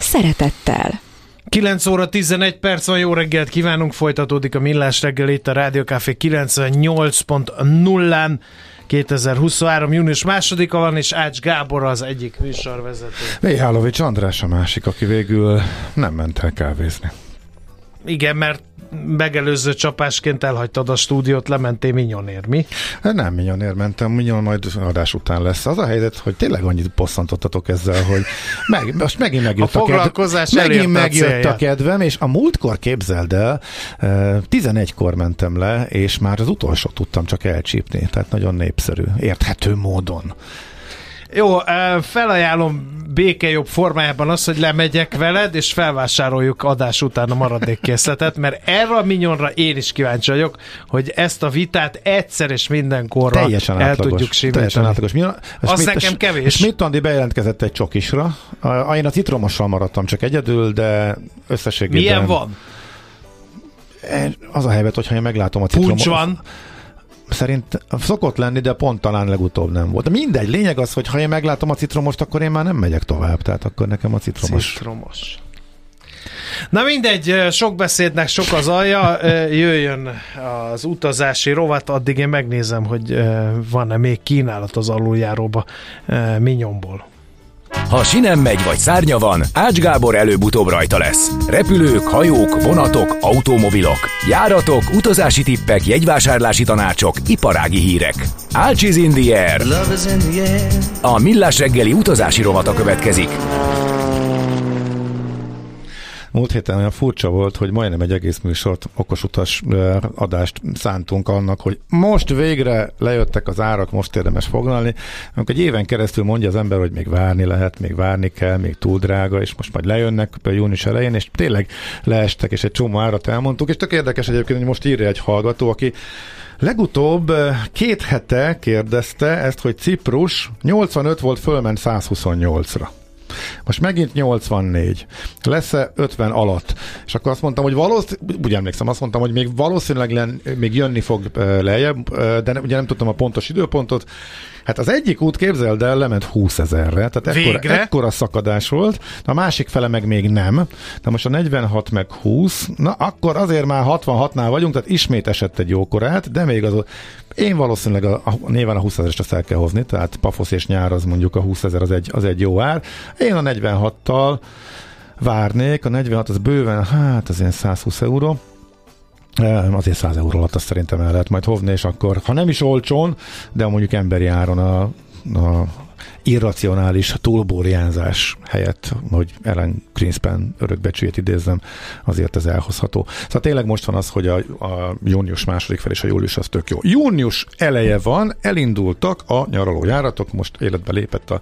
szeretettel. 9 óra 11 perc van, jó reggelt kívánunk, folytatódik a Millás reggel itt a Rádió Café 98.0-án. 2023. június másodika van, és Ács Gábor az egyik műsorvezető. Mihálovics András a másik, aki végül nem ment el kávézni. Igen, mert megelőző csapásként elhagytad a stúdiót, lementél Minyonért, mi? Hát nem Minyonért mentem, Minyon majd adás után lesz. Az a helyzet, hogy tényleg annyit bosszantottatok ezzel, hogy meg, most megint megjött a, a foglalkozás kedvem, megint megjött a, a kedvem, és a múltkor képzeld el, 11-kor mentem le, és már az utolsó tudtam csak elcsípni, tehát nagyon népszerű, érthető módon. Jó, felajánlom békejobb formájában az, hogy lemegyek veled, és felvásároljuk adás után a maradék készletet, mert erre a minyonra én is kíváncsi vagyok, hogy ezt a vitát egyszer és mindenkorra teljesen el átlagos, tudjuk simítani. Teljesen átlagos. Mi, az nekem kevés. Schmidt Andi bejelentkezett egy csokisra. Én a citromossal maradtam csak egyedül, de összességében... Milyen van? Az a helyzet, hogyha én meglátom a citromot... Puncs van szerint szokott lenni, de pont talán legutóbb nem volt. De mindegy, lényeg az, hogy ha én meglátom a citromost, akkor én már nem megyek tovább, tehát akkor nekem a citromos. Citromos. Na mindegy, sok beszédnek sok az alja, jöjjön az utazási rovat, addig én megnézem, hogy van-e még kínálat az aluljáróba Minyomból. Ha sinem megy vagy szárnya van, Ács Gábor előbb-utóbb rajta lesz. Repülők, hajók, vonatok, automobilok, járatok, utazási tippek, jegyvásárlási tanácsok, iparági hírek. Ácsiz in the air. A Millás reggeli utazási rovata következik. Múlt héten olyan furcsa volt, hogy majdnem egy egész műsort okosutas adást szántunk annak, hogy most végre lejöttek az árak, most érdemes foglalni. Amikor egy éven keresztül mondja az ember, hogy még várni lehet, még várni kell, még túl drága, és most majd lejönnek június elején, és tényleg leestek, és egy csomó árat elmondtuk, és tök érdekes egyébként, hogy most írja egy hallgató, aki Legutóbb két hete kérdezte ezt, hogy Ciprus 85 volt, fölment 128-ra. Most megint 84. Lesz-e 50 alatt? És akkor azt mondtam, hogy valószínűleg, úgy emlékszem, azt mondtam, hogy még valószínűleg len, még jönni fog lejjebb, de ne, ugye nem tudtam a pontos időpontot, Hát az egyik út, képzeld el, lement 20 ezerre, tehát ekkora, ekkora szakadás volt, a másik fele meg még nem. De most a 46 meg 20, na akkor azért már 66-nál vagyunk, tehát ismét esett egy jókorát, de még az, én valószínűleg a, a, néven a 20 ezerest azt el kell hozni, tehát pafosz és nyár az mondjuk a 20 ezer az egy, az egy jó ár. Én a 46-tal várnék, a 46 az bőven, hát az ilyen 120 euró, Azért 100 euró alatt azt szerintem el lehet majd hovni, és akkor, ha nem is olcsón, de mondjuk emberi áron a, a irracionális túlbóriánzás helyett, hogy Ellen Greenspan örökbecsüjét idézzem, azért ez elhozható. Szóval tényleg most van az, hogy a, a június második fel és a július az tök jó. Június eleje van, elindultak a nyaraló járatok, most életbe lépett a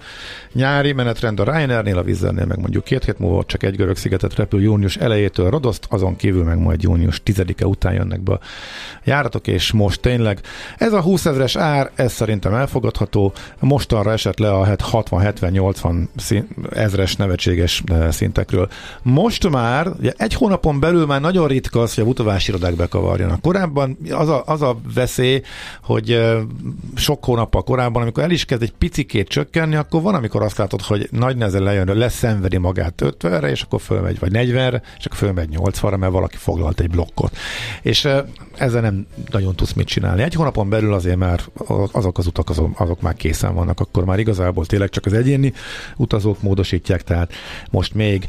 nyári menetrend a Ryanairnél, a Vizernél meg mondjuk két hét múlva csak egy görög szigetet repül június elejétől Rodoszt, azon kívül meg majd június 10-e után jönnek be a járatok, és most tényleg ez a 20 ezres ár, ez szerintem elfogadható, mostanra esett le a 60-70-80 ezres nevetséges eh, szintekről. Most már, ugye egy hónapon belül már nagyon ritka az, hogy a utavási irodák bekavarjanak. Korábban az a, az a veszély, hogy eh, sok hónappal korábban, amikor el is kezd egy picikét csökkenni, akkor van, amikor azt látod, hogy nagy nehezen lejön, leszenvedi magát 50-re, és akkor fölmegy, vagy 40-re, és akkor fölmegy 80-ra, mert valaki foglalt egy blokkot. És eh, ezzel nem nagyon tudsz mit csinálni. Egy hónapon belül azért már azok az utak, azok, azok már készen vannak, akkor már igazából tényleg csak az egyéni utazók módosítják, tehát most még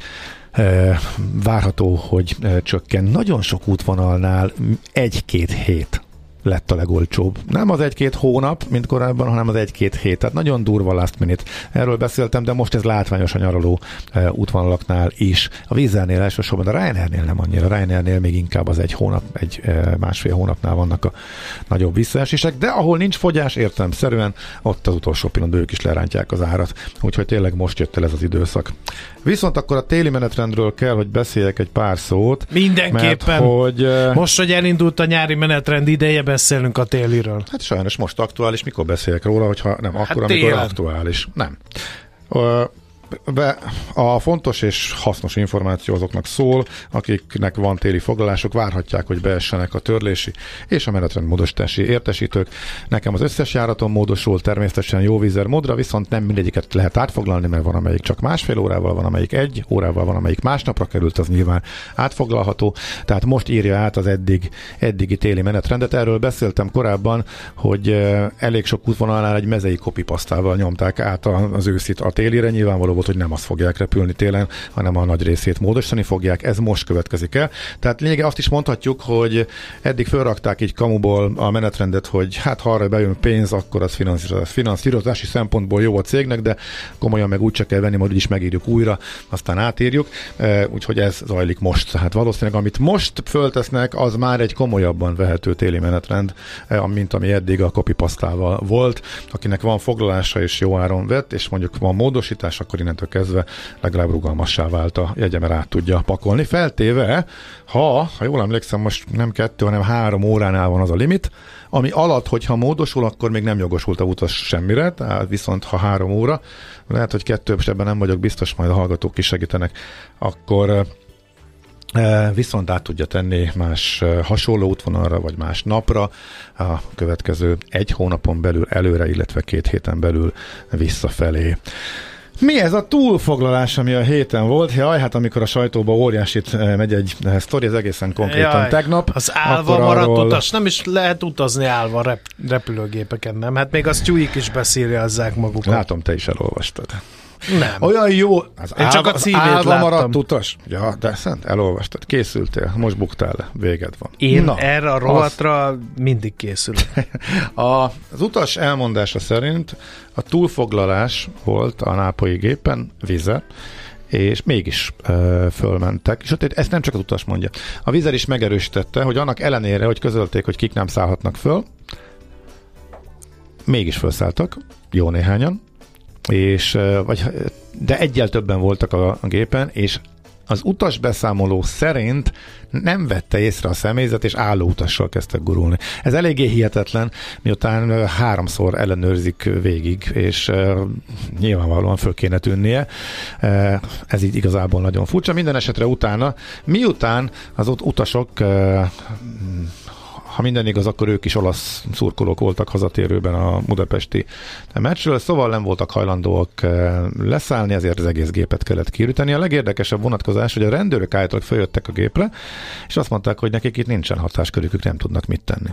e, várható, hogy e, csökken. Nagyon sok útvonalnál egy-két hét lett a legolcsóbb. Nem az egy-két hónap, mint korábban, hanem az egy-két hét. Tehát nagyon durva last minute. Erről beszéltem, de most ez látványos a nyaraló e, útvonalaknál is. A vízzelnél elsősorban, a Ryanairnél nem annyira. A Ryanairnél még inkább az egy hónap, egy e, másfél hónapnál vannak a nagyobb visszaesések, de ahol nincs fogyás értelemszerűen, ott az utolsó pillanatban ők is lerántják az árat. Úgyhogy tényleg most jött el ez az időszak. Viszont akkor a téli menetrendről kell, hogy beszéljek egy pár szót. Mindenképpen. Mert, hogy, e, Most, hogy elindult a nyári menetrend ideje, beszélünk a téliről. Hát sajnos most aktuális, mikor beszélek róla, hogyha nem Hát akkor, amikor télen. aktuális. Nem. Ö, be, a fontos és hasznos információ azoknak szól, akiknek van téli foglalások, várhatják, hogy beessenek a törlési és a menetrend módosítási értesítők. Nekem az összes járaton módosul, természetesen jó vízer módra, viszont nem mindegyiket lehet átfoglalni, mert van amelyik csak másfél órával, van amelyik egy órával, van amelyik másnapra került, az nyilván átfoglalható. Tehát most írja át az eddig, eddigi téli menetrendet. Erről beszéltem korábban, hogy eh, elég sok útvonalnál egy mezei kopipasztával nyomták át az őszit a télire. Nyilvánvaló volt, hogy nem azt fogják repülni télen, hanem a nagy részét módosítani fogják. Ez most következik el. Tehát lényege azt is mondhatjuk, hogy eddig felrakták így kamuból a menetrendet, hogy hát ha arra bejön pénz, akkor az finanszírozás. finanszírozási szempontból jó a cégnek, de komolyan meg úgy csak kell venni, majd úgyis megírjuk újra, aztán átírjuk. E, Úgyhogy ez zajlik most. Tehát valószínűleg amit most föltesznek, az már egy komolyabban vehető téli menetrend, e, mint ami eddig a kopipasztával volt. Akinek van foglalása és jó áron vett, és mondjuk van módosítás, akkor innentől kezdve legalább rugalmassá vált a jegye, mert át tudja pakolni. Feltéve, ha, ha jól emlékszem, most nem kettő, hanem három óránál van az a limit, ami alatt, hogyha módosul, akkor még nem jogosult a utas semmire, tehát viszont ha három óra, lehet, hogy kettő, ebben nem vagyok biztos, majd a hallgatók is segítenek, akkor E, viszont át tudja tenni más e, hasonló útvonalra, vagy más napra a következő egy hónapon belül előre, illetve két héten belül visszafelé. Mi ez a túlfoglalás, ami a héten volt? Jaj, hát amikor a sajtóba óriásit e, megy egy e, sztori, ez egészen konkrétan Jaj, tegnap. Az állva maradt arról- utas. Nem is lehet utazni állva rep- repülőgépeken, nem? Hát még az tyúik is beszírjazzák magukat. Látom, te is elolvastad. Nem. Olyan jó, az Én csak a az címét állva láttam. maradt utas. Ja, de szent, elolvastad, készültél, most buktál le, véged van. Én Na, erre a az- rovatra mindig készülök. A, az utas elmondása szerint a túlfoglalás volt a nápolyi gépen, vize, és mégis ö, fölmentek. És ott ezt nem csak az utas mondja. A vizer is megerősítette, hogy annak ellenére, hogy közölték, hogy kik nem szállhatnak föl, mégis felszálltak, jó néhányan, és, vagy, de egyel többen voltak a, gépen, és az utas beszámoló szerint nem vette észre a személyzet, és álló utassal kezdtek gurulni. Ez eléggé hihetetlen, miután háromszor ellenőrzik végig, és nyilvánvalóan föl kéne tűnnie. Ez így igazából nagyon furcsa. Minden esetre utána, miután az ott utasok ha minden igaz, akkor ők is olasz szurkolók voltak hazatérőben a budapesti meccsről, szóval nem voltak hajlandóak eh, leszállni, ezért az egész gépet kellett kiüríteni. A legérdekesebb vonatkozás, hogy a rendőrök állítólag feljöttek a gépre, és azt mondták, hogy nekik itt nincsen hatáskörük, ők nem tudnak mit tenni.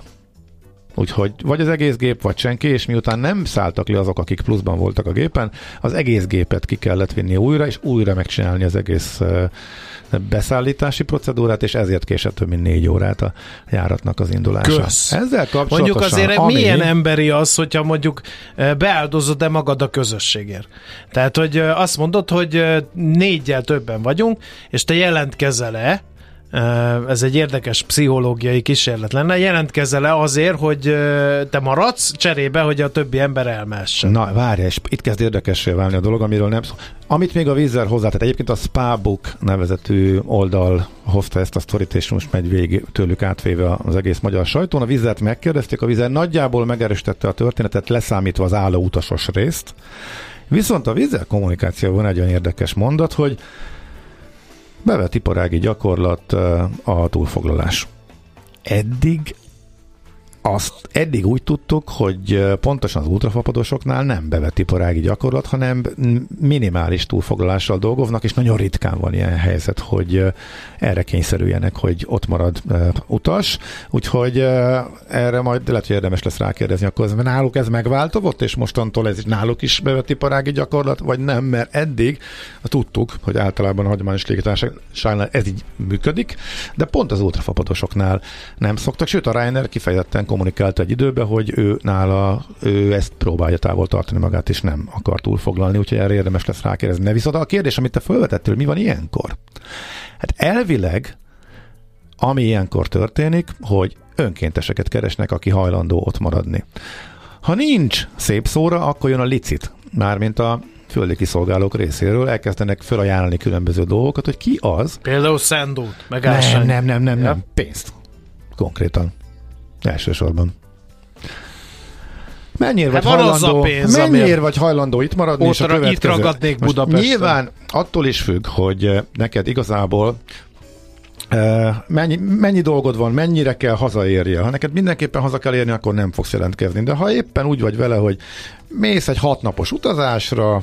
Úgyhogy vagy az egész gép, vagy senki, és miután nem szálltak le azok, akik pluszban voltak a gépen, az egész gépet ki kellett vinni újra, és újra megcsinálni az egész eh, beszállítási procedúrát, és ezért késett több mint négy órát a járatnak az indulása. Kösz. Ezzel kapcsolatosan, Mondjuk azért ami... milyen emberi az, hogyha mondjuk eh, beáldozod-e magad a közösségért. Tehát, hogy eh, azt mondod, hogy négyel többen vagyunk, és te jelentkezel-e, ez egy érdekes pszichológiai kísérlet lenne, jelentkezel-e azért, hogy te maradsz cserébe, hogy a többi ember elmessen. Na, várj, és itt kezd érdekessé válni a dolog, amiről nem szó. Amit még a vízzel hozzá, tehát egyébként a Spabook nevezetű oldal hozta ezt a sztorit, és most megy végig tőlük átvéve az egész magyar sajtón. A vizet megkérdezték, a vízer nagyjából megerősítette a történetet, leszámítva az álló utasos részt. Viszont a vízzel kommunikációban egy olyan érdekes mondat, hogy bevett iparági gyakorlat a túlfoglalás. Eddig azt eddig úgy tudtuk, hogy pontosan az ultrafapadosoknál nem bevett iparági gyakorlat, hanem minimális túlfoglalással dolgoznak, és nagyon ritkán van ilyen helyzet, hogy erre kényszerüljenek, hogy ott marad utas. Úgyhogy erre majd lehet, hogy érdemes lesz rákérdezni, akkor ez, náluk ez megváltozott, és mostantól ez náluk is bevett iparági gyakorlat, vagy nem, mert eddig tudtuk, hogy általában a hagyományos légitársaságnál ez így működik, de pont az ultrafapadosoknál nem szoktak, sőt a Ryanair kifejezetten kommunikálta egy időben, hogy ő nála, ő ezt próbálja távol tartani magát, és nem akar túlfoglalni, úgyhogy erre érdemes lesz rákérdezni. De viszont a kérdés, amit te felvetettél, mi van ilyenkor? Hát elvileg, ami ilyenkor történik, hogy önkénteseket keresnek, aki hajlandó ott maradni. Ha nincs szép szóra, akkor jön a licit, mármint a földi kiszolgálók részéről elkezdenek felajánlani különböző dolgokat, hogy ki az. Például szendót, meg Nem, ásány. nem, nem, nem, Ja. nem. Pénzt. Konkrétan. Elsősorban. Mennyire Hát vagy hajlandó, pénz, mennyire vagy hajlandó itt maradni, és a ra- itt következő. ragadnék Budapesten. Nyilván attól is függ, hogy eh, neked igazából Uh, mennyi, mennyi dolgod van, mennyire kell hazaérje. Ha neked mindenképpen haza kell érni, akkor nem fogsz jelentkezni. De ha éppen úgy vagy vele, hogy mész egy hatnapos utazásra,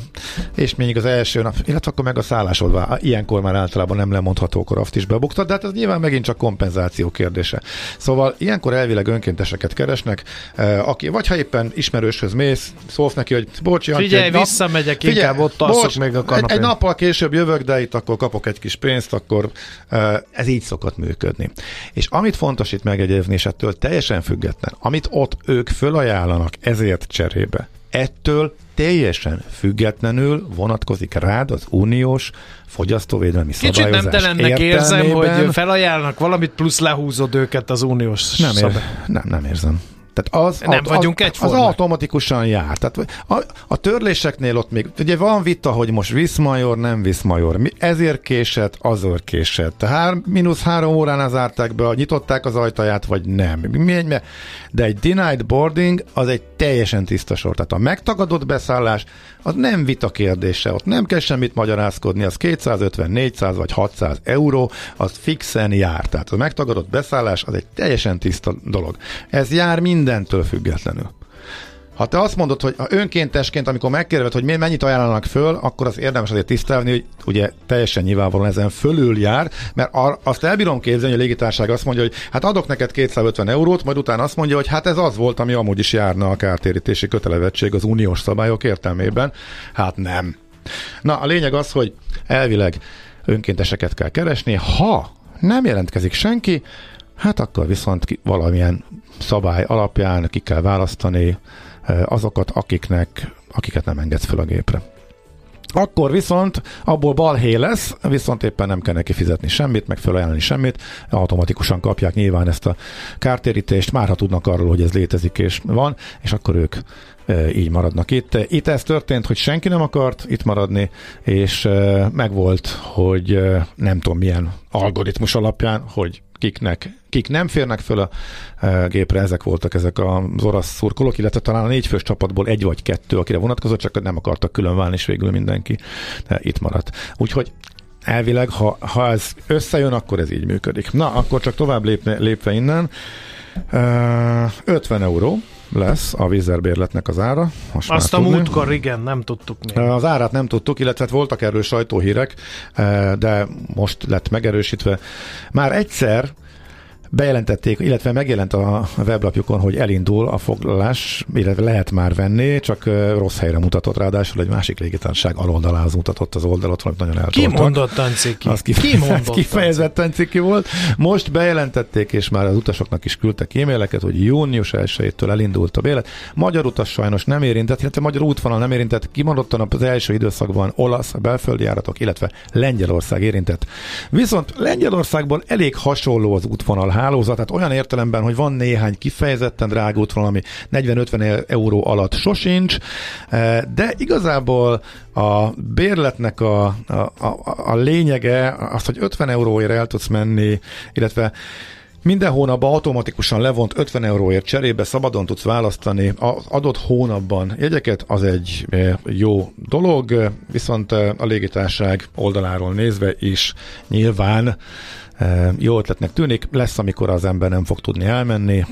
és még az első nap, illetve akkor meg a szállásod vár. Ilyenkor már általában nem lemondható, azt is bebuktad, de hát ez nyilván megint csak kompenzáció kérdése. Szóval ilyenkor elvileg önkénteseket keresnek, eh, aki, vagy ha éppen ismerőshöz mész, szólsz neki, hogy bocs, Jancsi, Figyelj, egy nap- visszamegyek, inkább ott alszok még a egy, kanapén. egy nappal később jövök, de itt akkor kapok egy kis pénzt, akkor uh, ez így szokott működni. És amit fontos itt megjegyezni, és ettől teljesen független, amit ott ők fölajánlanak ezért cserébe, ettől teljesen függetlenül vonatkozik rád az uniós fogyasztóvédelmi Kicsit szabályozás nemtelennek érzem, értelmében. hogy felajánlnak valamit, plusz lehúzod őket az uniós Nem, ér, szabály. nem, nem érzem. Tehát az, Nem az, vagyunk az, az egyformák. automatikusan jár. Tehát a, a törléseknél ott még, ugye van vita, hogy most viszmajor, nem viszmajor. Mi, ezért késett, azért késett. Tehát mínusz három órán zárták be, nyitották az ajtaját, vagy nem. Mi, de egy denied boarding az egy teljesen tiszta sor. Tehát a megtagadott beszállás az nem vita kérdése, ott nem kell semmit magyarázkodni, az 250, 400 vagy 600 euró, az fixen jár. Tehát a megtagadott beszállás az egy teljesen tiszta dolog. Ez jár mindentől függetlenül. Ha te azt mondod, hogy önkéntesként, amikor megkérdezed, hogy mennyit ajánlanak föl, akkor az érdemes azért tisztelni, hogy ugye teljesen nyilvánvalóan ezen fölül jár, mert azt elbírom képzelni, hogy a légitárság azt mondja, hogy hát adok neked 250 eurót, majd utána azt mondja, hogy hát ez az volt, ami amúgy is járna a kártérítési kötelezettség az uniós szabályok értelmében. Hát nem. Na, a lényeg az, hogy elvileg önkénteseket kell keresni, ha nem jelentkezik senki, hát akkor viszont valamilyen szabály alapján ki kell választani eh, azokat, akiknek, akiket nem engedsz fel a gépre. Akkor viszont abból balhé lesz, viszont éppen nem kell neki fizetni semmit, meg felajánlani semmit, automatikusan kapják nyilván ezt a kártérítést, már ha tudnak arról, hogy ez létezik és van, és akkor ők e, így maradnak itt. Itt ez történt, hogy senki nem akart itt maradni, és e, megvolt, hogy nem tudom milyen algoritmus alapján, hogy kiknek, kik nem férnek föl a e, gépre, ezek voltak ezek az orosz szurkolók, illetve talán a négyfős csapatból egy vagy kettő, akire vonatkozott, csak nem akartak külön válni, és végül mindenki e, itt maradt. Úgyhogy elvileg, ha, ha ez összejön, akkor ez így működik. Na, akkor csak tovább lépne, lépve innen. E, 50 euró lesz a vízerbérletnek az ára. Most Azt a tudni. múltkor igen, nem tudtuk még. Az árát nem tudtuk, illetve hát voltak erről sajtóhírek, eh, de most lett megerősítve. Már egyszer bejelentették, illetve megjelent a weblapjukon, hogy elindul a foglalás, illetve lehet már venni, csak rossz helyre mutatott ráadásul, egy másik légitársaság aloldalához mutatott az oldalot, valamit nagyon eltoltak. Kimondottan ciki. Az Ki kifejezetten, mondottan kifejezetten ciki volt. Most bejelentették, és már az utasoknak is küldtek e-maileket, hogy június 1-től elindult a bélet. Magyar utas sajnos nem érintett, illetve magyar útvonal nem érintett, kimondottan az első időszakban olasz, belföldi járatok, illetve Lengyelország érintett. Viszont Lengyelországból elég hasonló az útvonal hálózat, tehát olyan értelemben, hogy van néhány kifejezetten drága útvonal, ami 40-50 euró alatt sosincs, eh, de igazából a bérletnek a, a, a, a lényege az, hogy 50 euróért el tudsz menni, illetve minden hónapban automatikusan levont 50 euróért cserébe szabadon tudsz választani az adott hónapban jegyeket, az egy eh, jó dolog, viszont eh, a légitárság oldaláról nézve is nyilván jó ötletnek tűnik, lesz, amikor az ember nem fog tudni elmenni,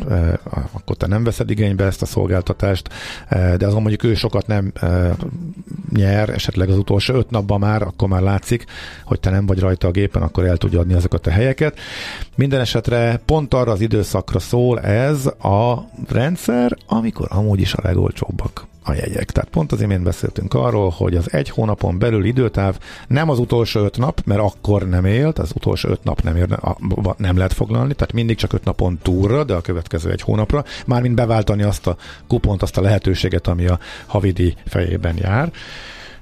akkor te nem veszed igénybe ezt a szolgáltatást, de azon mondjuk ő sokat nem nyer, esetleg az utolsó öt napban már, akkor már látszik, hogy te nem vagy rajta a gépen, akkor el tudja adni azokat a helyeket. Minden esetre pont arra az időszakra szól ez a rendszer, amikor amúgy is a legolcsóbbak a jegyek. Tehát pont az imént beszéltünk arról, hogy az egy hónapon belül időtáv nem az utolsó öt nap, mert akkor nem élt, az utolsó öt nap nem, érne, nem lehet foglalni, tehát mindig csak öt napon túlra, de a következő egy hónapra, mármint beváltani azt a kupont, azt a lehetőséget, ami a havidi fejében jár.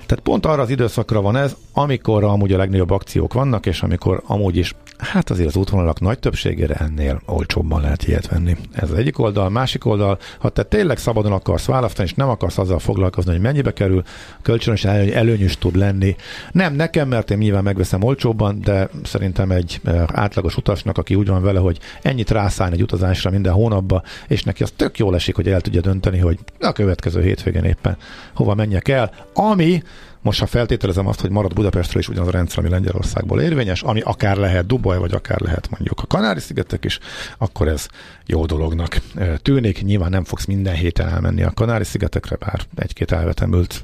Tehát pont arra az időszakra van ez, amikor amúgy a legnagyobb akciók vannak, és amikor amúgy is Hát azért az útvonalak nagy többségére ennél olcsóbban lehet ilyet venni. Ez az egyik oldal. Másik oldal, ha te tényleg szabadon akarsz választani, és nem akarsz azzal foglalkozni, hogy mennyibe kerül, kölcsönösen előny, előnyös tud lenni. Nem nekem, mert én nyilván megveszem olcsóbban, de szerintem egy eh, átlagos utasnak, aki úgy van vele, hogy ennyit rászállni egy utazásra minden hónapba, és neki az tök jól esik, hogy el tudja dönteni, hogy a következő hétvégén éppen hova menjek el, ami most ha feltételezem azt, hogy marad Budapestről is ugyanaz a rendszer, ami Lengyelországból érvényes, ami akár lehet Dubaj, vagy akár lehet mondjuk a Kanári-szigetek is, akkor ez jó dolognak tűnik. Nyilván nem fogsz minden héten elmenni a Kanári-szigetekre, bár egy-két elvetemült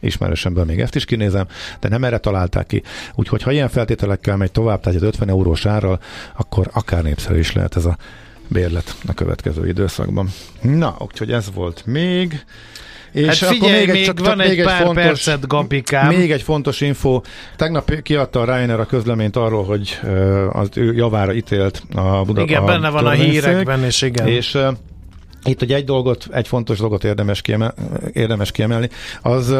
ismerősemből még ezt is kinézem, de nem erre találták ki. Úgyhogy ha ilyen feltételekkel megy tovább, tehát egy 50 eurós árral, akkor akár népszerű is lehet ez a bérlet a következő időszakban. Na, úgyhogy ez volt még. És hát figyelj, még, egy, csak, van egy, még pár fontos, percet, Gabikám. Még egy fontos info. Tegnap kiadta a Ryanair a közleményt arról, hogy az ő javára ítélt a Budapest. Igen, benne van a hírekben, és igen. És itt ugye egy dolgot, egy fontos dolgot érdemes, kiemel, érdemes kiemelni, az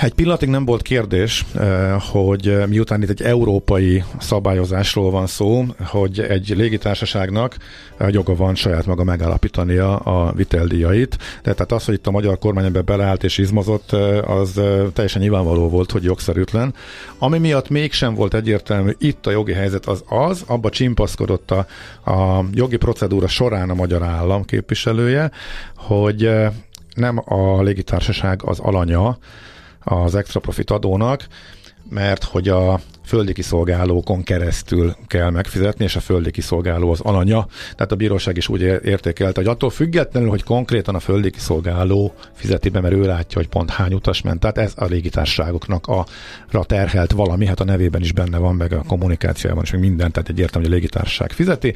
egy pillanatig nem volt kérdés, eh, hogy eh, miután itt egy európai szabályozásról van szó, hogy egy légitársaságnak eh, joga van saját maga megállapítania a viteldíjait. De tehát az, hogy itt a magyar kormány ebbe beleállt és izmozott, az teljesen nyilvánvaló volt, hogy jogszerűtlen. Ami miatt mégsem volt egyértelmű itt a jogi helyzet az az, abba csimpaszkodott a, a jogi procedúra során a magyar állam képviselője, hogy nem a légitársaság az alanya, az extra profit adónak, mert hogy a földi kiszolgálókon keresztül kell megfizetni, és a földi kiszolgáló az alanya. Tehát a bíróság is úgy értékelte, hogy attól függetlenül, hogy konkrétan a földi kiszolgáló fizeti be, mert ő látja, hogy pont hány utas ment. Tehát ez a légitársaságoknak a terhelt valami, hát a nevében is benne van, meg a kommunikációban is, meg minden, tehát egyértelmű, hogy a légitársaság fizeti.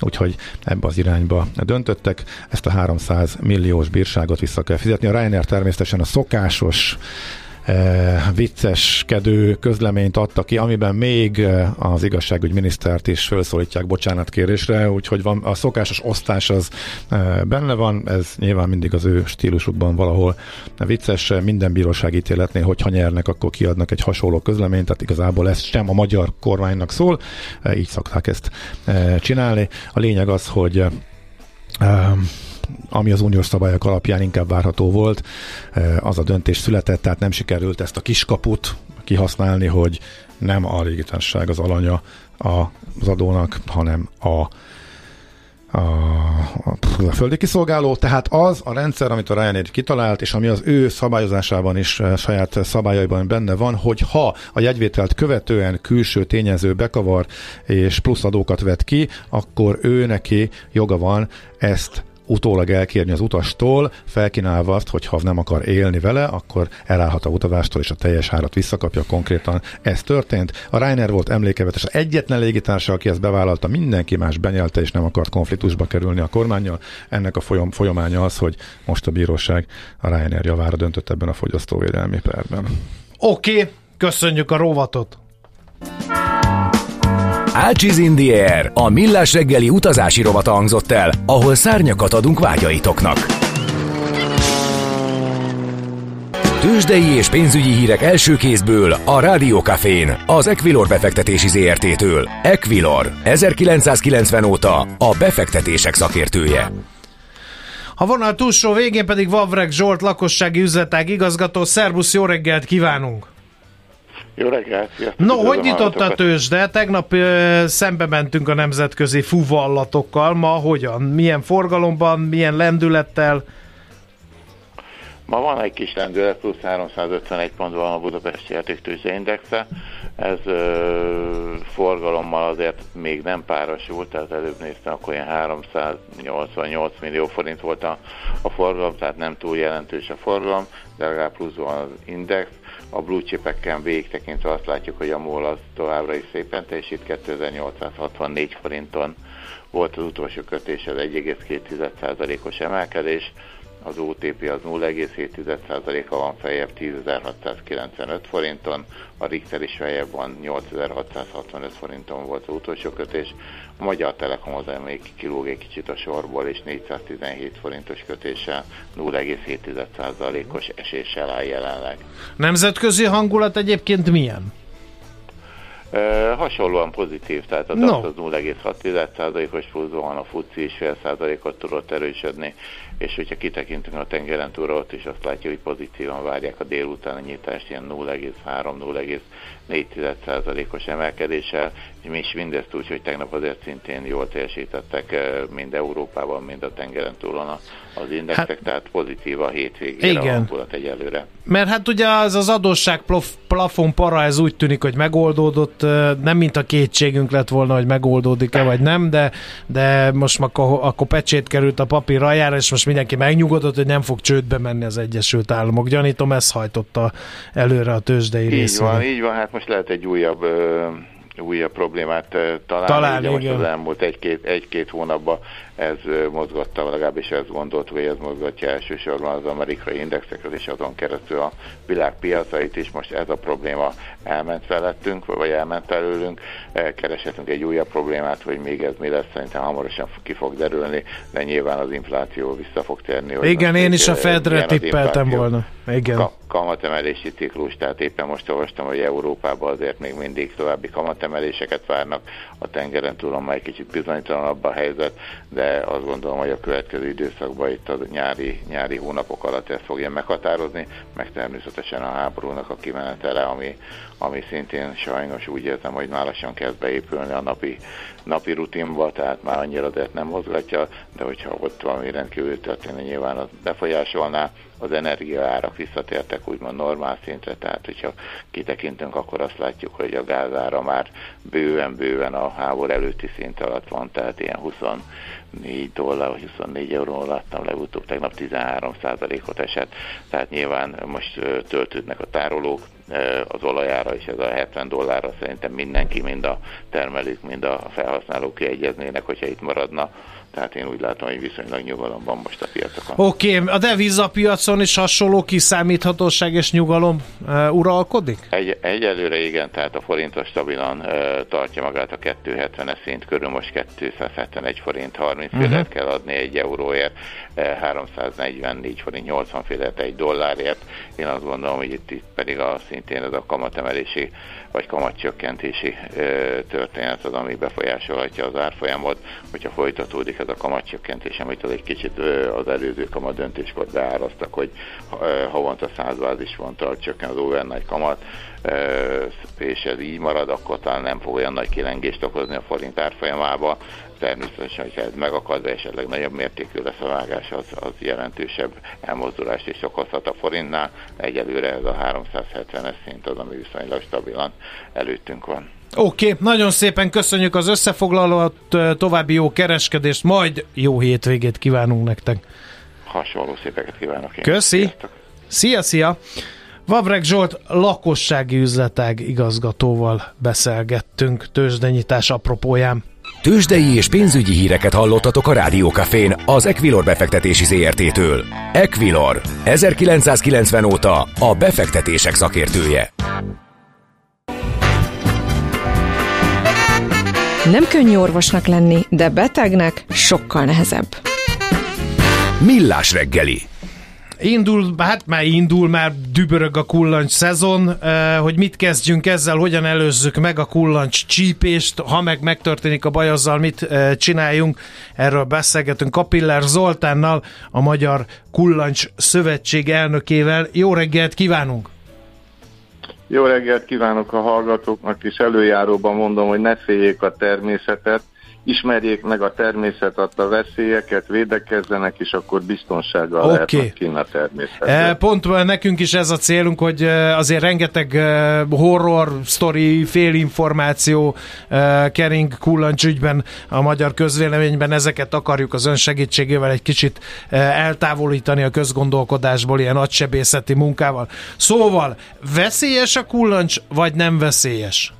Úgyhogy ebbe az irányba döntöttek. Ezt a 300 milliós bírságot vissza kell fizetni. A Ryanair természetesen a szokásos vicceskedő közleményt adta ki, amiben még eh, az igazságügyminisztert is felszólítják bocsánatkérésre, úgyhogy van, a szokásos osztás az eh, benne van, ez nyilván mindig az ő stílusukban valahol vicces, minden bíróság ítéletnél, hogyha nyernek, akkor kiadnak egy hasonló közleményt, tehát igazából ez sem a magyar kormánynak szól, így szokták ezt csinálni. A lényeg az, hogy ami az uniós szabályok alapján inkább várható volt, eh, az a döntés született, tehát nem sikerült ezt a kiskaput kihasználni, hogy nem a légitársaság az alanya az adónak, hanem a a, a, a földi kiszolgáló, tehát az a rendszer, amit a Ryanair kitalált, és ami az ő szabályozásában is, eh, saját szabályaiban benne van, hogy ha a jegyvételt követően külső tényező bekavar és plusz adókat vet ki, akkor ő neki joga van ezt utólag elkérni az utastól, felkínálva azt, hogy ha nem akar élni vele, akkor elállhat a utazástól, és a teljes árat visszakapja konkrétan. Ez történt. A Reiner volt emlékevetes, egyetlen légitársa, aki ezt bevállalta, mindenki más benyelte, és nem akart konfliktusba kerülni a kormányjal. Ennek a folyam, folyamánya az, hogy most a bíróság a Reiner javára döntött ebben a fogyasztóvédelmi perben. Oké, okay, köszönjük a rovatot! Ácsiz in the Air, a millás reggeli utazási rovata hangzott el, ahol szárnyakat adunk vágyaitoknak. Tőzsdei és pénzügyi hírek első kézből a Rádiókafén, az Equilor befektetési ZRT-től. Equilor, 1990 óta a befektetések szakértője. A vonal túlsó végén pedig Vavreg Zsolt, lakossági üzletág igazgató. Szerbusz, jó reggelt kívánunk! Jó reggelt! Sziasztok, no, hogy nyitott a tőzsde? Tegnap ö, szembe mentünk a nemzetközi fuvallatokkal. Ma hogyan? Milyen forgalomban, milyen lendülettel? Ma van egy kis lendület, plusz 351 pont van a Budapesti Értéktőzsde Indexe. Ez ö, forgalommal azért még nem párosult, tehát előbb néztem, akkor ilyen 388 millió forint volt a, a forgalom, tehát nem túl jelentős a forgalom, de legalább plusz van az index a blue chipeken végig tekintve azt látjuk, hogy a MOL az továbbra is szépen teljesít, 2864 forinton volt az utolsó kötés, az 1,2%-os emelkedés, az OTP az 0,7%-a van feljebb 10.695 forinton, a Richter is feljebb van 8.665 forinton volt az utolsó kötés, a Magyar Telekom az még kilóg egy kicsit a sorból, és 417 forintos kötéssel 0,7%-os eséssel áll jelenleg. Nemzetközi hangulat egyébként milyen? Uh, hasonlóan pozitív, tehát a DAX no. az 0,6%-os pluszban a FUCI is fél százalékot tudott erősödni, és hogyha kitekintünk a tengeren túlra, ott is azt látja, hogy pozitívan várják a délutáni nyitást, ilyen 0,3-0,4%-os emelkedéssel, és mindezt úgy, hogy tegnap azért szintén jól teljesítettek mind Európában, mind a tengeren túlon az indexek, hát, tehát pozitív a hétvégére igen. a hangulat egyelőre. Mert hát ugye az az adósság plafon para, ez úgy tűnik, hogy megoldódott, nem mint a kétségünk lett volna, hogy megoldódik-e vagy nem, de, de most akkor, akkor pecsét került a papír aljára, és most mindenki megnyugodott, hogy nem fog csődbe menni az Egyesült Államok. Gyanítom, ez hajtotta előre a tőzsdei részére. Így van, így van, hát most lehet egy újabb újabb problémát találni. találni Ugye most az elmúlt egy-két, egy-két hónapban ez mozgatta, legalábbis ezt gondoltuk, hogy ez mozgatja elsősorban az amerikai indexeket, és azon keresztül a világpiacait is. Most ez a probléma elment felettünk, vagy elment előlünk. Kereshetünk egy újabb problémát, hogy még ez mi lesz, szerintem hamarosan ki fog derülni, de nyilván az infláció vissza fog térni. Igen, én is a Fedre tippeltem volna. Igen. Ka- kamatemelési ciklus, tehát éppen most olvastam, hogy Európában azért még mindig további kamatemeléseket várnak, a tengeren túlon már egy kicsit bizonytalanabb a helyzet, de azt gondolom, hogy a következő időszakban itt a nyári, nyári hónapok alatt ezt fogja meghatározni, meg természetesen a háborúnak a kimenetele, ami, ami szintén sajnos úgy érzem, hogy már lassan kezd beépülni a napi, napi rutinba, tehát már annyira azért nem mozgatja, de hogyha ott valami rendkívül történni, nyilván az befolyásolná, az energiaárak visszatértek úgymond normál szintre, tehát hogyha kitekintünk, akkor azt látjuk, hogy a gázára már bőven-bőven a háború előtti szint alatt van, tehát ilyen 24 dollár, vagy 24 euró láttam legutóbb, tegnap 13 ot esett, tehát nyilván most töltődnek a tárolók, az olajára, és ez a 70 dollárra szerintem mindenki, mind a termelők, mind a felhasználók kiegyeznének, hogyha itt maradna tehát én úgy látom, hogy viszonylag nyugalom van most a piacokon. Oké, okay, a devizapiacon is hasonló kiszámíthatóság és nyugalom uh, uralkodik? Egy, egyelőre igen, tehát a forintos stabilan uh, tartja magát a 270-es szint körül, most 271 forint 30 uh-huh. félert kell adni egy euróért, uh, 344 forint 80 félert egy dollárért. Én azt gondolom, hogy itt, itt pedig a szintén ez a kamatemelési vagy kamatcsökkentési történet az, ami befolyásolhatja az árfolyamot, hogyha folytatódik ez a kamatcsökkentés, amit az egy kicsit az előző kamat döntéskor beárasztak, hogy havonta 100 bázisponttal csökken az overnight kamat, és ez így marad, akkor talán nem fog olyan nagy kilengést okozni a forint árfolyamába. Természetesen, hogyha ez megakad, esetleg nagyobb mértékű lesz a vágás, az, az jelentősebb elmozdulást is okozhat a forintnál. Egyelőre ez a 370-es szint az, ami viszonylag stabilan előttünk van. Oké, okay, nagyon szépen köszönjük az összefoglalót, további jó kereskedést, majd jó hétvégét kívánunk nektek. Hasonló szépeket kívánok én. Köszi! Sziasztok. Szia, szia! Vavreg Zsolt lakossági üzletág igazgatóval beszélgettünk tőzsdenyítás apropóján. Tőzsdei és pénzügyi híreket hallottatok a Rádiókafén az Equilor befektetési ZRT-től. Equilor, 1990 óta a befektetések szakértője. Nem könnyű orvosnak lenni, de betegnek sokkal nehezebb. Millás reggeli Indul, hát már indul, már dübörög a kullancs szezon, hogy mit kezdjünk ezzel, hogyan előzzük meg a kullancs csípést, ha meg megtörténik a baj, azzal mit csináljunk. Erről beszélgetünk Kapiller Zoltánnal, a Magyar Kullancs Szövetség elnökével. Jó reggelt kívánunk! Jó reggelt kívánok a hallgatóknak, és előjáróban mondom, hogy ne féljék a természetet, ismerjék meg a természet adta veszélyeket, védekezzenek, és akkor biztonsággal okay. lehetnek kinn a természetben. E, pont nekünk is ez a célunk, hogy e, azért rengeteg e, horror, sztori, félinformáció kering kullancs ügyben a magyar közvéleményben, ezeket akarjuk az ön segítségével egy kicsit eltávolítani a közgondolkodásból ilyen agysebészeti munkával. Szóval, veszélyes a kullancs, vagy nem veszélyes?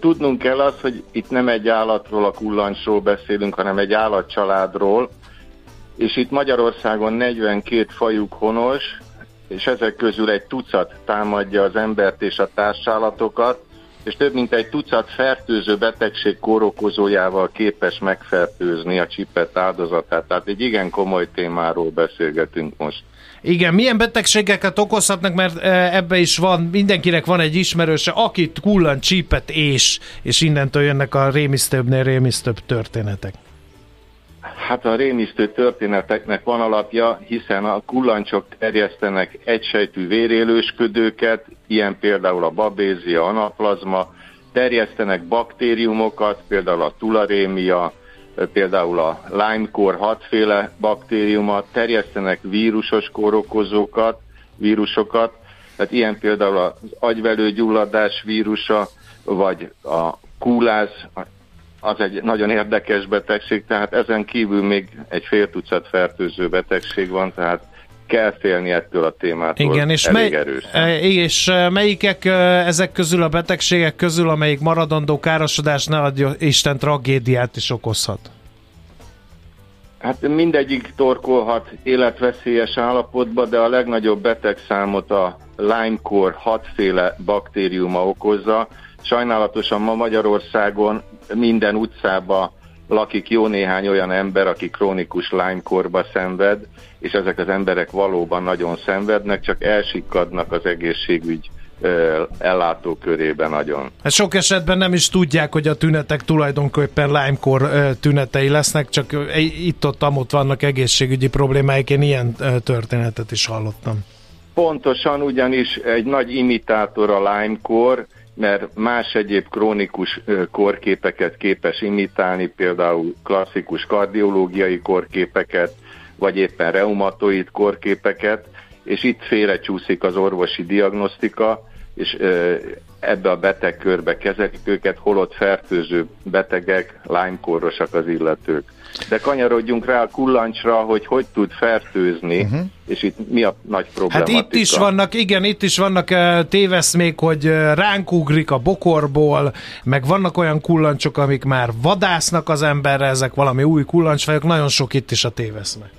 Tudnunk kell az, hogy itt nem egy állatról, a kullancsról beszélünk, hanem egy állatcsaládról, és itt Magyarországon 42 fajuk honos, és ezek közül egy tucat támadja az embert és a társállatokat, és több mint egy tucat fertőző betegség kórokozójával képes megfertőzni a csipet áldozatát. Tehát egy igen komoly témáról beszélgetünk most. Igen, milyen betegségeket okozhatnak, mert e, ebbe is van, mindenkinek van egy ismerőse, akit kullan csípet és, és innentől jönnek a rémisztőbbnél rémisztőbb történetek. Hát a rémisztő történeteknek van alapja, hiszen a kullancsok terjesztenek egysejtű vérélősködőket, ilyen például a babézia, anaplazma, terjesztenek baktériumokat, például a tularémia, például a Lyme-kór hatféle baktériumot, terjesztenek vírusos kórokozókat, vírusokat, tehát ilyen például az agyvelőgyulladás vírusa, vagy a kúláz, az egy nagyon érdekes betegség, tehát ezen kívül még egy fél tucat fertőző betegség van, tehát kell félni ettől a témától. Igen, és, elég mely, e, és e, melyikek e, ezek közül a betegségek közül, amelyik maradandó károsodás ne adja Isten tragédiát is okozhat? Hát mindegyik torkolhat életveszélyes állapotba, de a legnagyobb betegszámot a Lyme-kór hatféle baktériuma okozza. Sajnálatosan ma Magyarországon minden utcába lakik jó néhány olyan ember, aki krónikus Lyme-korba szenved, és ezek az emberek valóban nagyon szenvednek, csak elsikkadnak az egészségügy ellátó körében nagyon. Hát sok esetben nem is tudják, hogy a tünetek tulajdonképpen Lyme-kor tünetei lesznek, csak itt-ott amott vannak egészségügyi problémáik, én ilyen történetet is hallottam. Pontosan, ugyanis egy nagy imitátor a Lyme-kor, mert más egyéb krónikus korképeket képes imitálni, például klasszikus kardiológiai korképeket, vagy éppen reumatoid korképeket, és itt félrecsúszik az orvosi diagnosztika, és ebbe a betegkörbe kezelik őket, holott fertőző betegek, lánykorosak az illetők. De kanyarodjunk rá a kullancsra, hogy hogy tud fertőzni, uh-huh. és itt mi a nagy probléma. Hát itt is vannak, igen, itt is vannak téveszmék, hogy ránk ugrik a bokorból, meg vannak olyan kullancsok, amik már vadásznak az emberre, ezek valami új kullancsfajok, nagyon sok itt is a téveszme.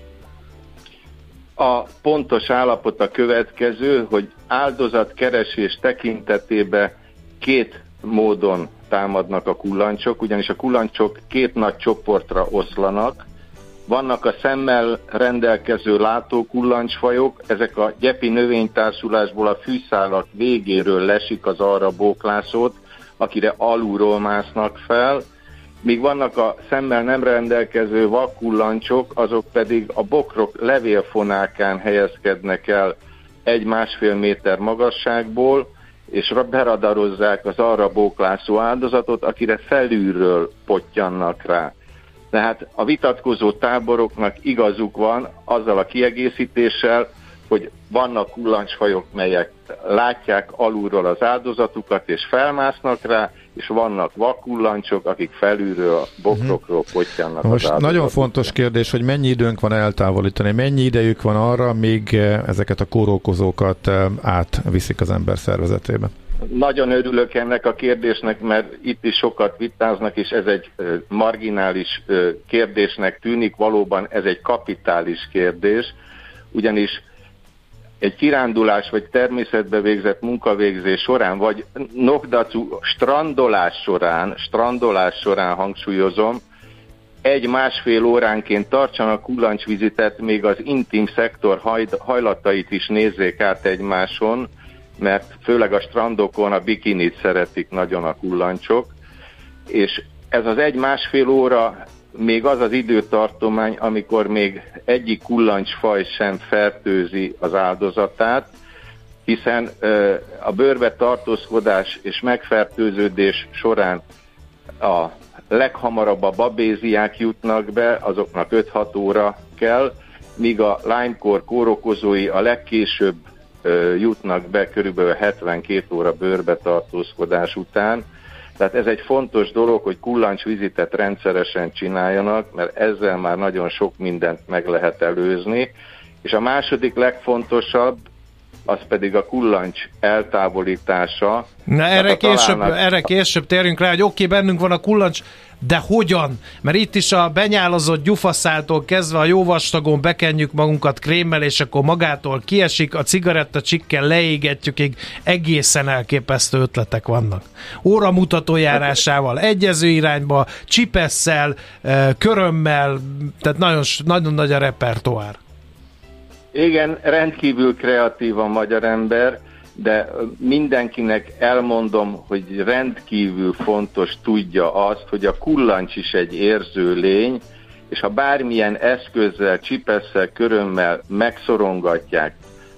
A pontos állapot a következő, hogy áldozatkeresés tekintetében két módon támadnak a kullancsok, ugyanis a kullancsok két nagy csoportra oszlanak. Vannak a szemmel rendelkező látókullancsfajok, ezek a gyepi növénytársulásból a fűszálak végéről lesik az arra bóklászót, akire alulról másznak fel, míg vannak a szemmel nem rendelkező vakkullancsok, azok pedig a bokrok levélfonákán helyezkednek el egy-másfél méter magasságból, és beradarozzák az arra bóklászó áldozatot, akire felülről potyannak rá. Tehát a vitatkozó táboroknak igazuk van azzal a kiegészítéssel, hogy vannak kullancsfajok, melyek látják alulról az áldozatukat és felmásznak rá, és vannak vakullancsok, akik felülről a bokrokról potyannak Most az nagyon fontos kérdés, hogy mennyi időnk van eltávolítani, mennyi idejük van arra, míg eh, ezeket a kórokozókat eh, átviszik az ember szervezetébe? Nagyon örülök ennek a kérdésnek, mert itt is sokat vitáznak, és ez egy eh, marginális kérdésnek tűnik, valóban ez egy kapitális kérdés, ugyanis egy kirándulás vagy természetbe végzett munkavégzés során, vagy nokdacu strandolás során, strandolás során hangsúlyozom, egy-másfél óránként tartsanak kullancsvizitet, még az intim szektor hajlatait is nézzék át egymáson, mert főleg a strandokon a bikinit szeretik nagyon a kullancsok, és ez az egy-másfél óra még az az időtartomány, amikor még egyik kullancsfaj sem fertőzi az áldozatát, hiszen a bőrbe tartózkodás és megfertőződés során a leghamarabb a babéziák jutnak be, azoknak 5-6 óra kell, míg a Lyme-kor kórokozói a legkésőbb jutnak be körülbelül 72 óra bőrbe tartózkodás után, tehát ez egy fontos dolog, hogy kullancsvizitet rendszeresen csináljanak, mert ezzel már nagyon sok mindent meg lehet előzni. És a második legfontosabb, az pedig a kullancs eltávolítása. Na erre később, erre később térjünk rá, hogy oké, okay, bennünk van a kullancs, de hogyan? Mert itt is a benyálozott gyufaszáltól kezdve a jó vastagon bekenjük magunkat krémmel, és akkor magától kiesik, a cigaretta csikkel leégetjük, így egészen elképesztő ötletek vannak. Óramutató járásával, egyező irányba, csipesszel, eh, körömmel, tehát nagyon, nagyon nagy a repertoár. Igen, rendkívül kreatív a magyar ember, de mindenkinek elmondom, hogy rendkívül fontos tudja azt, hogy a kullancs is egy érző lény, és ha bármilyen eszközzel, csipesszel, körömmel megszorongatják,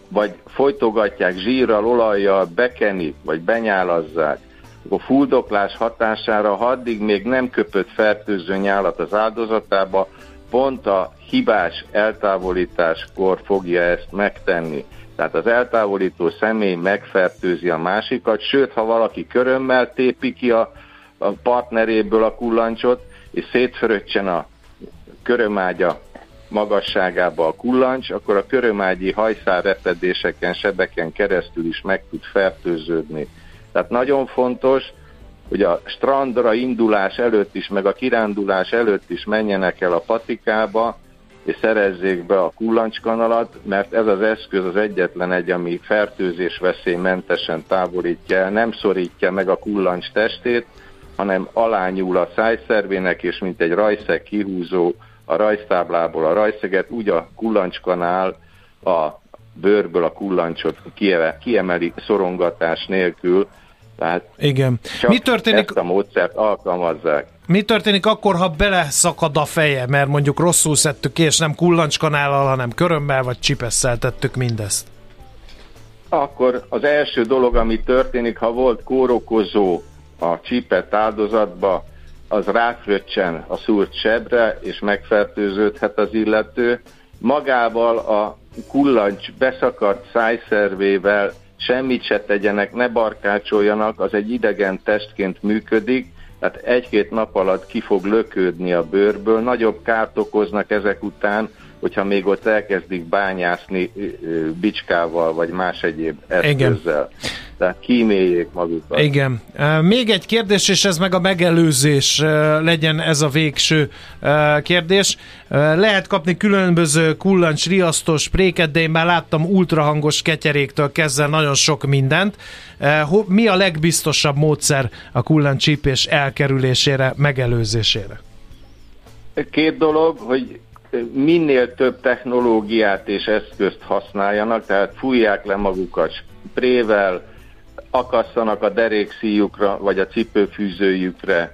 vagy folytogatják zsírral, olajjal, bekeni, vagy benyálazzák, akkor fuldoklás hatására, ha addig még nem köpött fertőző nyálat az áldozatába, pont a hibás eltávolításkor fogja ezt megtenni. Tehát az eltávolító személy megfertőzi a másikat, sőt, ha valaki körömmel tépi ki a, a partneréből a kullancsot, és szétföröccsen a körömágya magasságába a kullancs, akkor a körömágyi hajszárrepedéseken, sebeken keresztül is meg tud fertőződni. Tehát nagyon fontos, hogy a strandra indulás előtt is, meg a kirándulás előtt is menjenek el a patikába, és szerezzék be a kullancskanalat, mert ez az eszköz az egyetlen egy, ami fertőzés veszélymentesen távolítja nem szorítja meg a kullancs testét, hanem alányúl a szájszervének, és mint egy rajszeg kihúzó a rajztáblából a rajszeget, úgy a kullancskanál a bőrből a kullancsot kiemeli szorongatás nélkül, tehát Igen. Mi történik? Ezt a módszert alkalmazzák. Mi történik akkor, ha beleszakad a feje, mert mondjuk rosszul szedtük ki, és nem kullancskanállal, hanem körömmel vagy csipesszel tettük mindezt? Akkor az első dolog, ami történik, ha volt kórokozó a csípett áldozatba, az ráfröccsen a szúrt sebre, és megfertőződhet az illető. Magával a kullancs beszakadt szájszervével semmit se tegyenek, ne barkácsoljanak, az egy idegen testként működik, tehát egy-két nap alatt ki fog lökődni a bőrből, nagyobb kárt okoznak ezek után, hogyha még ott elkezdik bányászni bicskával, vagy más egyéb eszközzel. Igen tehát kíméljék magukat. Igen. Még egy kérdés, és ez meg a megelőzés legyen ez a végső kérdés. Lehet kapni különböző kullancs, riasztós spréket, de én már láttam ultrahangos ketyeréktől kezdve nagyon sok mindent. Mi a legbiztosabb módszer a kullancsípés elkerülésére, megelőzésére? Két dolog, hogy minél több technológiát és eszközt használjanak, tehát fújják le magukat sprével, akasszanak a derékszíjukra vagy a cipőfűzőjükre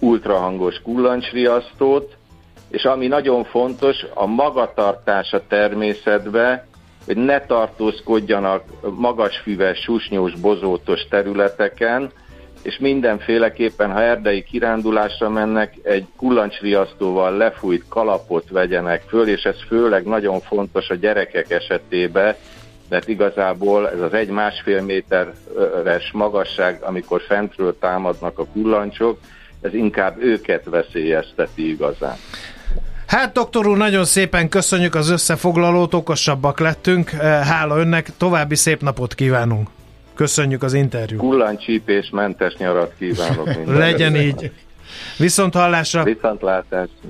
ultrahangos kullancsriasztót, és ami nagyon fontos, a magatartás a természetbe, hogy ne tartózkodjanak magasfüves, susnyós, bozótos területeken, és mindenféleképpen, ha erdei kirándulásra mennek, egy kullancsriasztóval lefújt kalapot vegyenek föl, és ez főleg nagyon fontos a gyerekek esetében, mert igazából ez az egy másfél méteres magasság, amikor fentről támadnak a kullancsok, ez inkább őket veszélyezteti igazán. Hát doktor úr, nagyon szépen köszönjük az összefoglalót, okosabbak lettünk. Hála önnek, további szép napot kívánunk. Köszönjük az interjút. Kullancsípés mentes nyarat kívánok. Legyen így. Viszont hallásra. Viszontlátásra.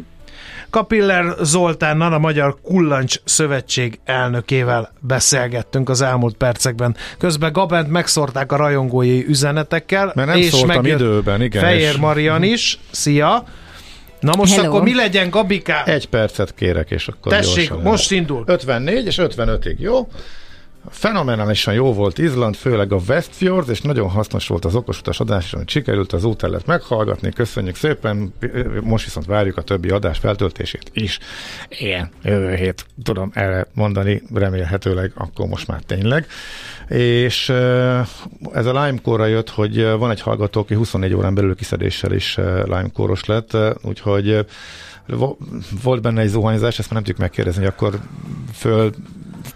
Kapiller Zoltánnal, a Magyar Kullancs Szövetség elnökével beszélgettünk az elmúlt percekben. Közben Gabent megszórták a rajongói üzenetekkel. Mert nem és meg időben, igen. Fejér és... Marian is. Szia! Na most Hello. akkor mi legyen, Gabika? Egy percet kérek, és akkor Tessék, most indul. 54 és 55-ig, jó? Fenomenálisan jó volt Izland, főleg a Westfjord, és nagyon hasznos volt az okosutas adás, amit sikerült az útellet meghallgatni. Köszönjük szépen, most viszont várjuk a többi adás feltöltését is. Én jövő hét tudom erre mondani, remélhetőleg akkor most már tényleg. És ez a Lime jött, hogy van egy hallgató, aki 24 órán belül kiszedéssel is Lime lett, úgyhogy volt benne egy zuhanyzás, ezt már nem tudjuk megkérdezni, hogy akkor föl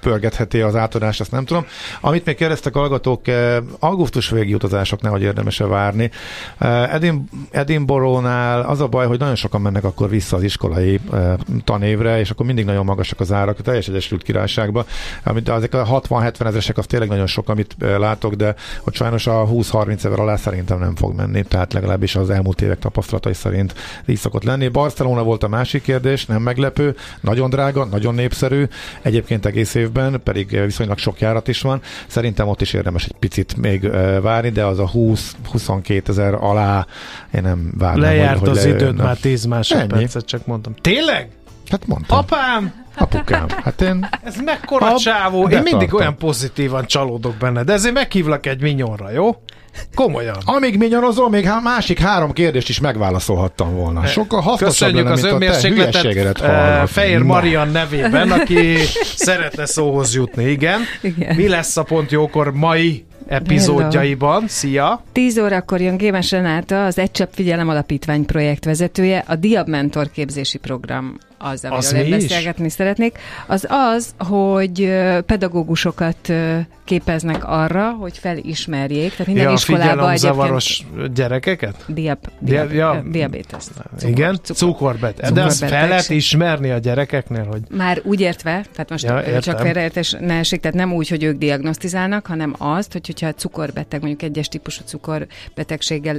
pörgetheti az átadás, ezt nem tudom. Amit még kérdeztek hallgatók, eh, augusztus végi utazások nehogy érdemes-e várni. Eh, Edim, Edinburgh-nál az a baj, hogy nagyon sokan mennek akkor vissza az iskolai eh, tanévre, és akkor mindig nagyon magasak az árak, a teljes Egyesült Királyságban. Amit ezek a 60-70 ezresek, az tényleg nagyon sok, amit látok, de hogy sajnos a 20-30 ezer alá szerintem nem fog menni, tehát legalábbis az elmúlt évek tapasztalatai szerint így szokott lenni. Barcelona volt a másik kérdés, nem meglepő, nagyon drága, nagyon népszerű, egyébként egész évben, pedig eh, viszonylag sok járat is van. Szerintem ott is érdemes egy picit még eh, várni, de az a 20-22 ezer alá én nem várnám. Lejárt hogy, hogy az időd már 10 másodpercet, csak mondtam. Tényleg? Hát mondtam. Apám, Apukám. Hát én ez mekkora Ap- csávó. Én mindig olyan pozitívan csalódok benne, de ezért meghívlak egy minyonra, jó? Komolyan. Amíg minyonozol, még há- másik három kérdést is megválaszolhattam volna. Sokkal hasznosabb lenne, az mint a te önmérsékletet hülyeségedet eh. Fehér. Marian nevében, aki szeretne szóhoz jutni. Igen. Igen. Mi lesz a pont jókor mai epizódjaiban? Szia! 10 órakor jön Gémes Renáta, az Egy Csepp Figyelem Alapítvány projektvezetője, a Diab Mentor képzési program az, amiről én mi is? beszélgetni szeretnék. Az az, hogy pedagógusokat képeznek arra, hogy felismerjék, tehát minden Ja, iskolában figyelemzavaros gyerekeket? diab, Dia- diab, ja. ja. diabetes. Igen, cukorbeteg. De azt fel lehet ismerni a gyerekeknél, hogy Már úgy értve, tehát most Ja, értem. csak félreértés ne esik, tehát nem úgy, hogy ők diagnosztizálnak, hanem azt, hogy hogyha cukorbeteg, mondjuk egyes típusú cukorbetegséggel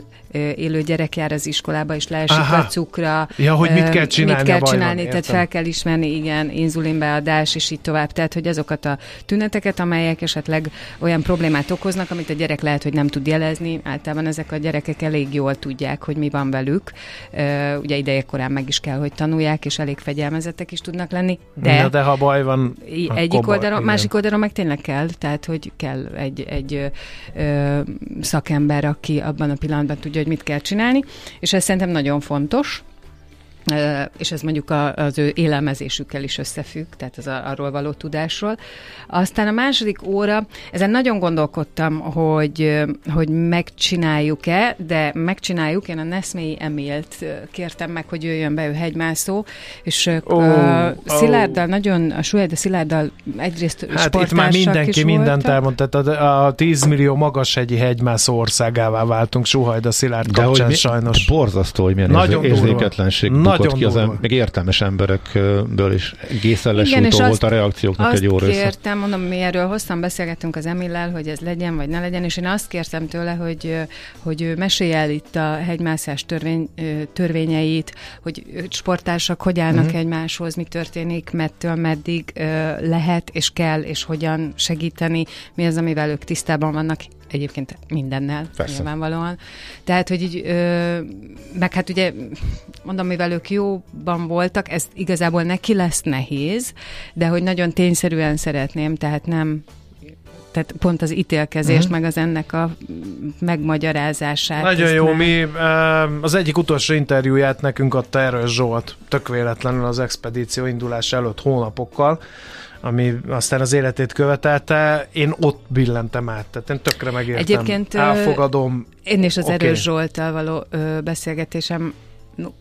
élő gyerek jár az iskolába, és leesik Aha. a cukra. Ja, hogy mit kell csinálni, Mit kell csinálni, tehát fel kell ismerni, igen, inzulinbeadás, és így tovább. Tehát, hogy azokat a tüneteket, amelyek esetleg olyan problémát okoznak, amit a gyerek lehet, hogy nem tud jelezni, általában ezek a gyerekek elég jól tudják, hogy mi van velük. Ugye idejekorán meg is kell, hogy tanulják, és elég fegyelmezettek is tudnak lenni. de, De, de ha baj van, akkor egyik baj, oldalon, igen. másik oldalon meg tényleg kell, tehát hogy kell egy, egy ö, szakember, aki abban a pillanatban tudja, hogy mit kell csinálni, és ez szerintem nagyon fontos. És ez mondjuk az ő élelmezésükkel is összefügg, tehát az a, arról való tudásról. Aztán a második óra, ezen nagyon gondolkodtam, hogy, hogy megcsináljuk-e, de megcsináljuk. Én a Neszmélyi Emilt kértem meg, hogy jöjjön be, ő hegymászó, és ö, ó. Szilárddal nagyon, a Suhely, de Szilárddal egyrészt Hát itt már mindenki is mindent voltak. elmondta. Tehát a, a 10 millió magashegyi hegymászó országává váltunk Suhajda Szilárd De hogy kapcsán mi, sajnos. borzasztó, hogy milyen Nagyon érzé- durva. Nagyon ki az em- még értelmes emberekből is. Egészen Igen, és lesújtó volt azt- a reakcióknak Azt egy óra össze. kértem, mondom, mi erről hosszan beszélgettünk az Emillel, hogy ez legyen, vagy ne legyen, és én azt kértem tőle, hogy, hogy ő mesélje el itt a hegymászás törvény, törvényeit, hogy sportársak hogy állnak uh-huh. egymáshoz, mi történik, mettől meddig lehet, és kell, és hogyan segíteni, mi az, amivel ők tisztában vannak, egyébként mindennel, Persze. nyilvánvalóan. Tehát, hogy így, ö, meg hát ugye, mondom, mivel ők jóban voltak, ez igazából neki lesz nehéz, de hogy nagyon tényszerűen szeretném, tehát nem tehát pont az ítélkezést, Mhm. meg az ennek a megmagyarázását. Nagyon jó, nem- mi az egyik utolsó interjúját nekünk adta erről Zsolt, tök véletlenül az expedíció indulás előtt hónapokkal, ami aztán az életét követelte, én ott billentem át, tehát én tökre megértem. Egyébként, Elfogadom. Én is az okay. Erős Zsolttal való ö, beszélgetésem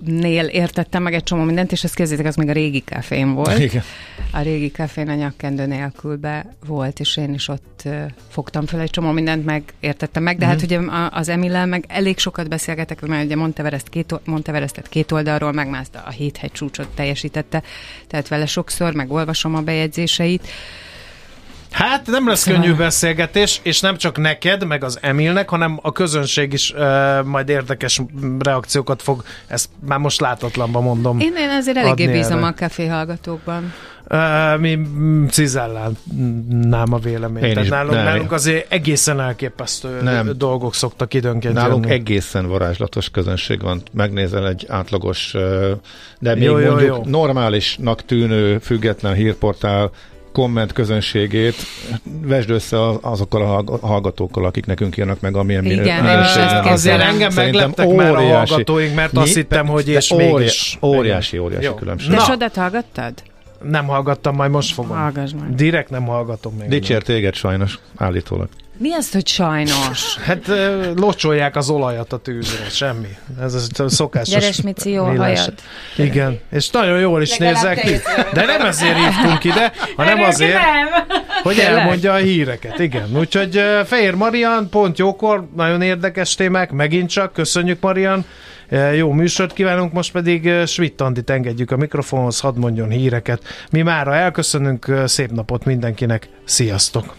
nél értettem meg egy csomó mindent, és ezt kezdjétek, az még a régi kafén volt. Igen. A régi kafén a nyakkendő nélkül be volt, és én is ott fogtam fel egy csomó mindent, meg értettem meg, de Mhm. hát ugye a- az Emillel meg elég sokat beszélgetek, mert ugye Monteverest két, Monteverestet két oldalról megmászta, a hét hegy csúcsot teljesítette, tehát vele sokszor, meg olvasom a bejegyzéseit. Hát nem lesz Szóval- könnyű beszélgetés, és nem csak neked, meg az Emilnek, hanem a közönség is uh, majd érdekes reakciókat fog, ezt már most látatlanban mondom. Én, én azért eléggé bízom erre. a kafé hallgatókban. Uh, mi cizellálnám a véleményt. Én is, nálunk, nem. nálunk azért egészen elképesztő Nem. dolgok szoktak időnként Nálunk jönni. egészen varázslatos közönség van. Megnézel egy átlagos, de még Jó, jó, mondjuk jó. normálisnak tűnő független hírportál komment közönségét vesd össze az- azokkal a hallg- hallgatókkal, akik nekünk írnak meg, amilyen Igen, minőségben. Azért engem megleptek már a óriási. hallgatóink, mert azt hittem, hogy és óriá- mégis. Óriási, óriási Jó. különbség. De Na. sodat hallgattad? Nem hallgattam, majd most fogom. Hallgass meg. Direkt nem hallgatom még. Dicsért téged sajnos, állítólag. Mi az, hogy sajnos? Hát locsolják az olajat a tűzre, semmi. Ez a szokásos. Gyeres Mici, jó hajad. Igen, és nagyon jól is Legalább nézek ki. De nem ezért hívtunk ide, hanem azért, nem. hogy elmondja a híreket. Igen, úgyhogy Fehér Marian, pont jókor, nagyon érdekes témák, megint csak, köszönjük Marian. Jó műsort kívánunk, most pedig ö, Schmidt Andit engedjük a mikrofonhoz, hadd mondjon híreket. Mi mára elköszönünk, szép napot mindenkinek, sziasztok!